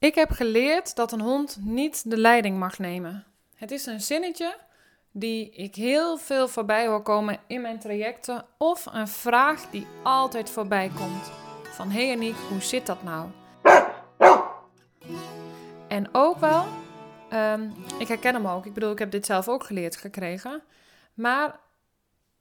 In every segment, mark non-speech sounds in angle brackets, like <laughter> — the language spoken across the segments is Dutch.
Ik heb geleerd dat een hond niet de leiding mag nemen. Het is een zinnetje die ik heel veel voorbij hoor komen in mijn trajecten. Of een vraag die altijd voorbij komt. Van, hé hey hoe zit dat nou? En ook wel, um, ik herken hem ook. Ik bedoel, ik heb dit zelf ook geleerd gekregen. Maar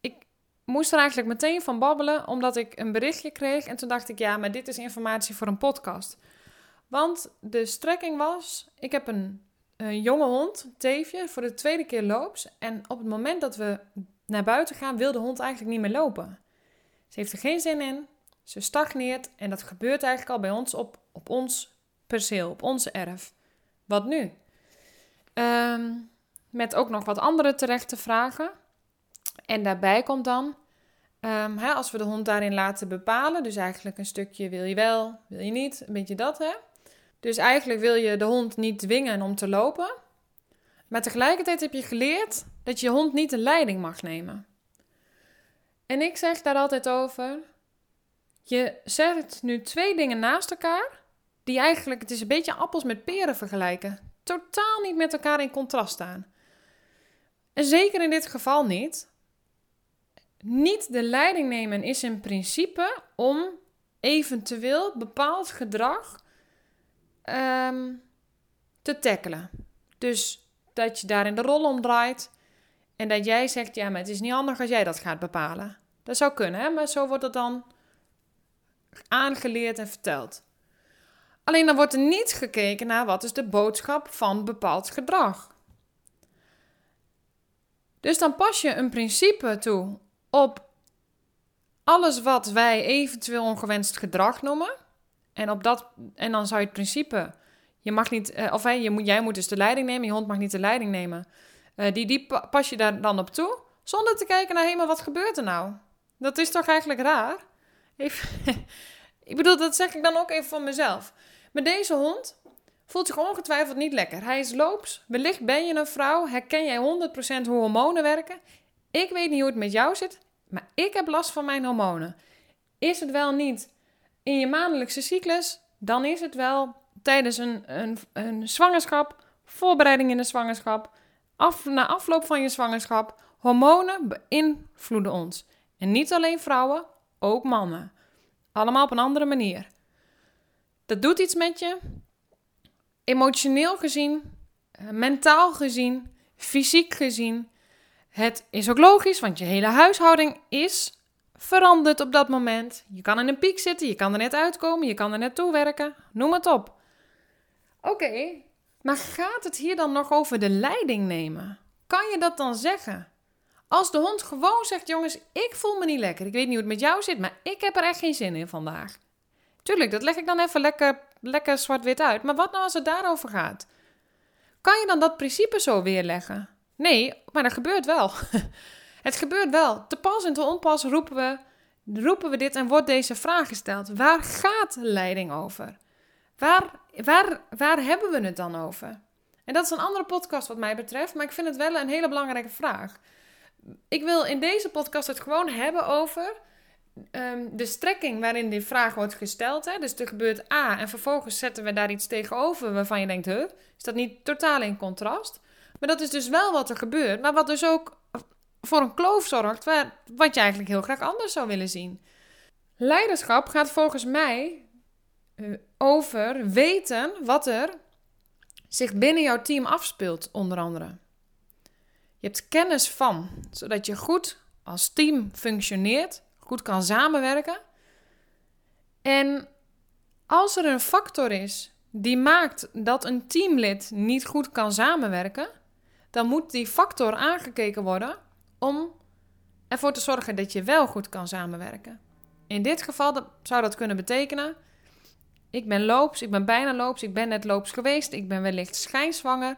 ik moest er eigenlijk meteen van babbelen, omdat ik een berichtje kreeg. En toen dacht ik, ja, maar dit is informatie voor een podcast. Want de strekking was, ik heb een, een jonge hond, Teefje, voor de tweede keer loops. En op het moment dat we naar buiten gaan, wil de hond eigenlijk niet meer lopen. Ze heeft er geen zin in, ze stagneert en dat gebeurt eigenlijk al bij ons op, op ons perceel, op onze erf. Wat nu? Ehm, met ook nog wat andere terechte vragen. En daarbij komt dan, um, hè, als we de hond daarin laten bepalen, dus eigenlijk een stukje wil je wel, wil je niet, een beetje dat hè. Dus eigenlijk wil je de hond niet dwingen om te lopen. Maar tegelijkertijd heb je geleerd dat je hond niet de leiding mag nemen. En ik zeg daar altijd over: je zet nu twee dingen naast elkaar, die eigenlijk, het is een beetje appels met peren vergelijken, totaal niet met elkaar in contrast staan. En zeker in dit geval niet. Niet de leiding nemen is in principe om eventueel bepaald gedrag Ehm, te tackelen. Dus dat je daarin de rol omdraait en dat jij zegt: Ja, maar het is niet handig als jij dat gaat bepalen. Dat zou kunnen, hè? maar zo wordt het dan aangeleerd en verteld. Alleen dan wordt er niet gekeken naar wat is de boodschap van bepaald gedrag. Dus dan pas je een principe toe op alles wat wij eventueel ongewenst gedrag noemen. En, op dat, en dan zou je het principe, je mag niet, uh, of hey, moet, jij moet dus de leiding nemen, je hond mag niet de leiding nemen. Uh, die, die pas je daar dan op toe, zonder te kijken naar helemaal wat gebeurt er nou. Dat is toch eigenlijk raar? Even, <laughs> ik bedoel, dat zeg ik dan ook even voor mezelf. Maar deze hond voelt zich ongetwijfeld niet lekker. Hij is loops. Wellicht ben je een vrouw. Herken jij 100% hoe hormonen werken. Ik weet niet hoe het met jou zit, maar ik heb last van mijn hormonen. Is het wel niet in je maandelijkse cyclus, dan is het wel tijdens een, een, een zwangerschap, voorbereiding in de zwangerschap, af, na afloop van je zwangerschap. Hormonen beïnvloeden ons. En niet alleen vrouwen, ook mannen. Allemaal op een andere manier. Dat doet iets met je. Emotioneel gezien, eh, mentaal gezien, fysiek gezien. Het is ook logisch, want je hele huishouding is verandert op dat moment. Je kan in een piek zitten, je kan er net uitkomen, je kan er net toe werken, noem het op. Oké, maar gaat het hier dan nog over de leiding nemen? Kan je dat dan zeggen? Als de hond gewoon zegt: Jongens, ik voel me niet lekker. Ik weet niet hoe het met jou zit, maar ik heb er echt geen zin in vandaag. Tuurlijk, dat leg ik dan even lekker, lekker zwart-wit uit. Maar wat nou als het daarover gaat? Kan je dan dat principe zo weerleggen? Nee, maar dat gebeurt wel. <laughs> Het gebeurt wel. Te pas en te onpas roepen we, roepen we dit en wordt deze vraag gesteld. Waar gaat leiding over? Waar, waar, waar hebben we het dan over? En dat is een andere podcast wat mij betreft, maar ik vind het wel een hele belangrijke vraag. Ik wil in deze podcast het gewoon hebben over ehm, de strekking waarin die vraag wordt gesteld. Hè? Dus er gebeurt A en vervolgens zetten we daar iets tegenover waarvan je denkt, huh, is dat niet totaal in contrast? Maar dat is dus wel wat er gebeurt, maar wat dus ook voor een kloof zorgt wat je eigenlijk heel graag anders zou willen zien. Leiderschap gaat volgens mij eh, over weten wat er zich binnen jouw team afspeelt, onder andere. Je hebt kennis van, zodat je goed als team functioneert, goed kan samenwerken. En als er een factor is die maakt dat een teamlid niet goed kan samenwerken, dan moet die factor aangekeken worden om ervoor te zorgen dat je wel goed kan samenwerken. In dit geval zou dat kunnen betekenen: ik ben loops, ik ben bijna loops, ik ben net loops geweest, ik ben wellicht schijnzwanger.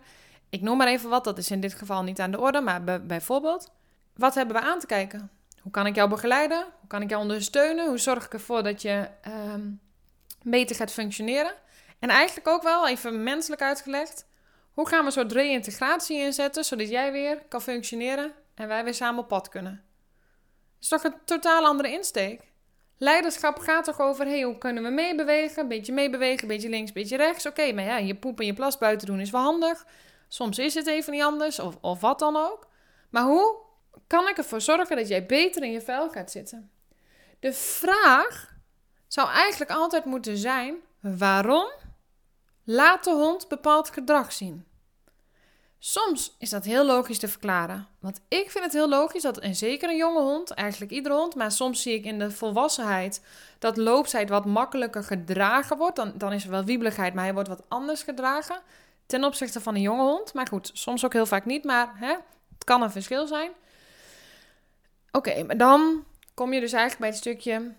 Ik noem maar even wat, dat is in dit geval niet aan de orde, maar bijvoorbeeld, wat hebben we aan te kijken? Hoe kan ik jou begeleiden? Hoe kan ik jou ondersteunen? Hoe zorg ik ervoor dat je um, beter gaat functioneren? En eigenlijk ook wel, even menselijk uitgelegd, hoe gaan we een soort reïntegratie inzetten, zodat jij weer kan functioneren en wij weer samen op pad kunnen. Dat is toch een totaal andere insteek? Leiderschap gaat toch over, hoe kunnen we meebewegen? Een beetje meebewegen, een beetje links, een beetje rechts. Oké, maar ja, je poep en je plas buiten doen is wel handig. Soms is het even niet anders, of, of wat dan ook. Maar hoe kan ik ervoor zorgen dat jij beter in je vel gaat zitten? De vraag zou eigenlijk altijd moeten zijn: waarom laat de hond bepaald gedrag zien? Soms is dat heel logisch te verklaren. Want ik vind het heel logisch dat, en zeker een jonge hond, eigenlijk iedere hond, maar soms zie ik in de volwassenheid dat loopsheid wat makkelijker gedragen wordt. Dan, dan is er wel wiebeligheid, maar hij wordt wat anders gedragen ten opzichte van een jonge hond. Maar goed, soms ook heel vaak niet, maar hè, het kan een verschil zijn. Oké, maar dan kom je dus eigenlijk bij het stukje.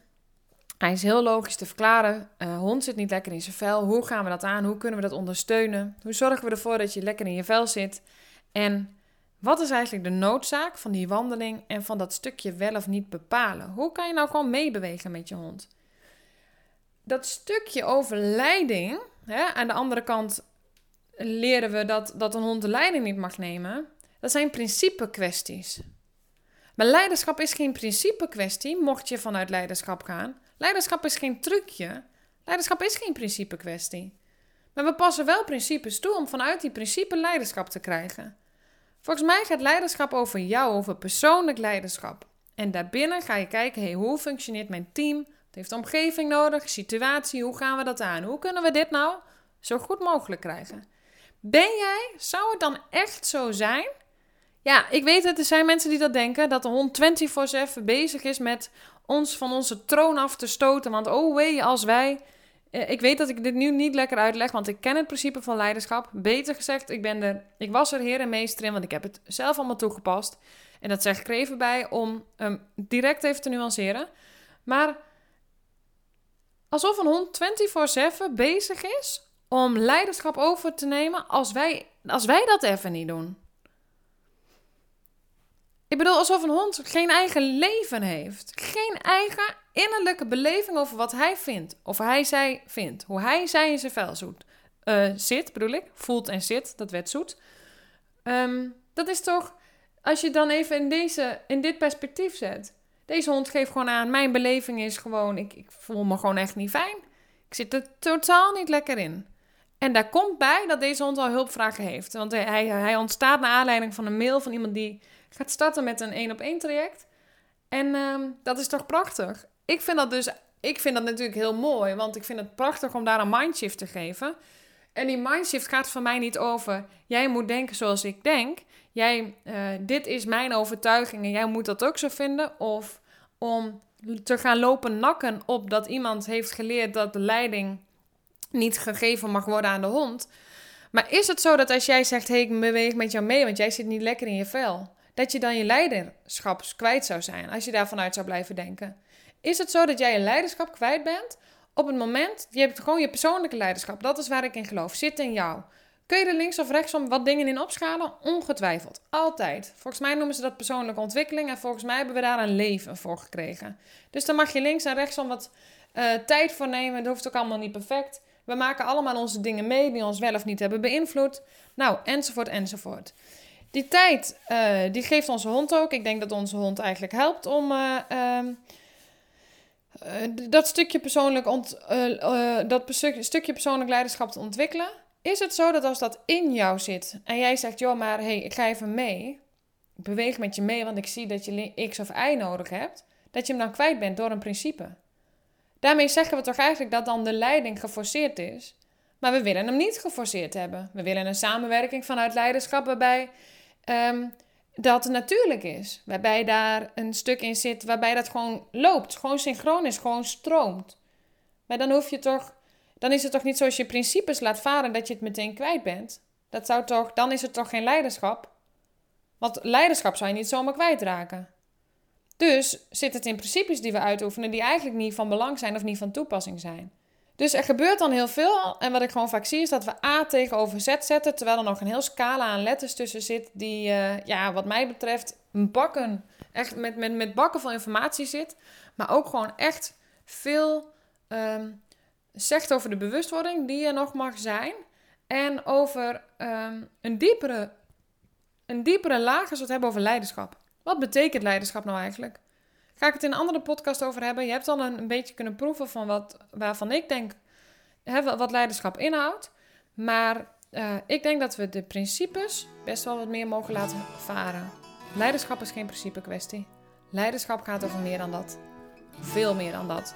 Hij is heel logisch te verklaren. Uh, hond zit niet lekker in zijn vel. Hoe gaan we dat aan? Hoe kunnen we dat ondersteunen? Hoe zorgen we ervoor dat je lekker in je vel zit? En wat is eigenlijk de noodzaak van die wandeling en van dat stukje wel of niet bepalen? Hoe kan je nou gewoon meebewegen met je hond? Dat stukje over leiding, hè, aan de andere kant leren we dat, dat een hond de leiding niet mag nemen. Dat zijn principe kwesties. Maar leiderschap is geen principe kwestie, mocht je vanuit leiderschap gaan. Leiderschap is geen trucje. Leiderschap is geen principe kwestie. Maar we passen wel principes toe om vanuit die principe leiderschap te krijgen. Volgens mij gaat leiderschap over jou, over persoonlijk leiderschap. En daarbinnen ga je kijken, hey, hoe functioneert mijn team? Wat heeft de omgeving nodig? Situatie, hoe gaan we dat aan? Hoe kunnen we dit nou zo goed mogelijk krijgen? Ben jij, zou het dan echt zo zijn ja, ik weet het. Er zijn mensen die dat denken. Dat de hond 24-7 bezig is met ons van onze troon af te stoten. Want oh wee, als wij... Eh, ik weet dat ik dit nu niet lekker uitleg, want ik ken het principe van leiderschap. Beter gezegd, ik, ben er, ik was er heer en meester in, want ik heb het zelf allemaal toegepast. En dat zeg ik even bij om direct even te nuanceren. Maar alsof een hond 24-7 bezig is om leiderschap over te nemen als wij, als wij dat even niet doen. Ik bedoel, alsof een hond geen eigen leven heeft. Geen eigen innerlijke beleving over wat hij vindt. Of hij zij vindt. Hoe hij zij in zijn vel zoet. Uh, zit, bedoel ik. Voelt en zit, dat werd zoet. Um, dat is toch, als je dan even in, deze, in dit perspectief zet. Deze hond geeft gewoon aan, mijn beleving is gewoon, ik, ik voel me gewoon echt niet fijn. Ik zit er totaal niet lekker in. En daar komt bij dat deze hond al hulpvragen heeft. Want hij, hij ontstaat naar aanleiding van een mail van iemand die gaat starten met een één op één traject. En ehm, dat is toch prachtig. Ik vind dat dus, ik vind dat natuurlijk heel mooi, want ik vind het prachtig om daar een mindshift te geven. En die mindshift gaat voor mij niet over, jij moet denken zoals ik denk. Jij, uh, dit is mijn overtuiging en jij moet dat ook zo vinden. Of om te gaan lopen nakken op dat iemand heeft geleerd dat de leiding niet gegeven mag worden aan de hond. Maar is het zo dat als jij zegt, hé, hey, ik beweeg met jou mee, want jij zit niet lekker in je vel dat je dan je leiderschap kwijt zou zijn als je daarvan uit zou blijven denken. Is het zo dat jij je leiderschap kwijt bent op het moment, je hebt gewoon je persoonlijke leiderschap, dat is waar ik in geloof, zit in jou. Kun je er links of rechtsom wat dingen in opschalen? Ongetwijfeld. Altijd. Volgens mij noemen ze dat persoonlijke ontwikkeling. En volgens mij hebben we daar een leven voor gekregen. Dus dan mag je links en rechtsom wat uh, tijd voor nemen. Dat hoeft ook allemaal niet perfect. We maken allemaal onze dingen mee die ons wel of niet hebben beïnvloed. Nou, enzovoort, enzovoort. Die tijd, uh, die geeft onze hond ook. Ik denk dat onze hond eigenlijk helpt om uh, uh, dat, stukje persoonlijk dat stukje persoonlijk leiderschap te ontwikkelen. Is het zo dat als dat in jou zit en jij zegt, joh, maar hey, ik ga even mee. Ik beweeg met je mee, want ik zie dat je X of Y nodig hebt. Dat je hem dan kwijt bent door een principe. Daarmee zeggen we toch eigenlijk dat dan de leiding geforceerd is. Maar we willen hem niet geforceerd hebben. We willen een samenwerking vanuit leiderschap waarbij um, dat natuurlijk is. Waarbij daar een stuk in zit waarbij dat gewoon loopt. Gewoon synchroon is, gewoon stroomt. Maar dan hoef je toch. Dan is het toch niet zoals je principes laat varen dat je het meteen kwijt bent. Dat zou toch, dan is het toch geen leiderschap? Want leiderschap zou je niet zomaar kwijtraken. Dus zit het in principes die we uitoefenen die eigenlijk niet van belang zijn of niet van toepassing zijn. Dus er gebeurt dan heel veel. En wat ik gewoon vaak zie is dat we A tegenover Z zetten. Terwijl er nog een heel scala aan letters tussen zit. Die, uh, ja, wat mij betreft, bakken. Echt met, met, met bakken van informatie zit. Maar ook gewoon echt veel um, zegt over de bewustwording die er nog mag zijn. En over um, een, diepere, een diepere laag als we het hebben over leiderschap. Wat betekent leiderschap nou eigenlijk? Ga ik het in een andere podcast over hebben. Je hebt al een, beetje kunnen proeven van wat, waarvan ik denk hè, wat leiderschap inhoudt. Maar uh, ik denk dat we de principes best wel wat meer mogen laten varen. Leiderschap is geen principe kwestie. Leiderschap gaat over meer dan dat. Veel meer dan dat.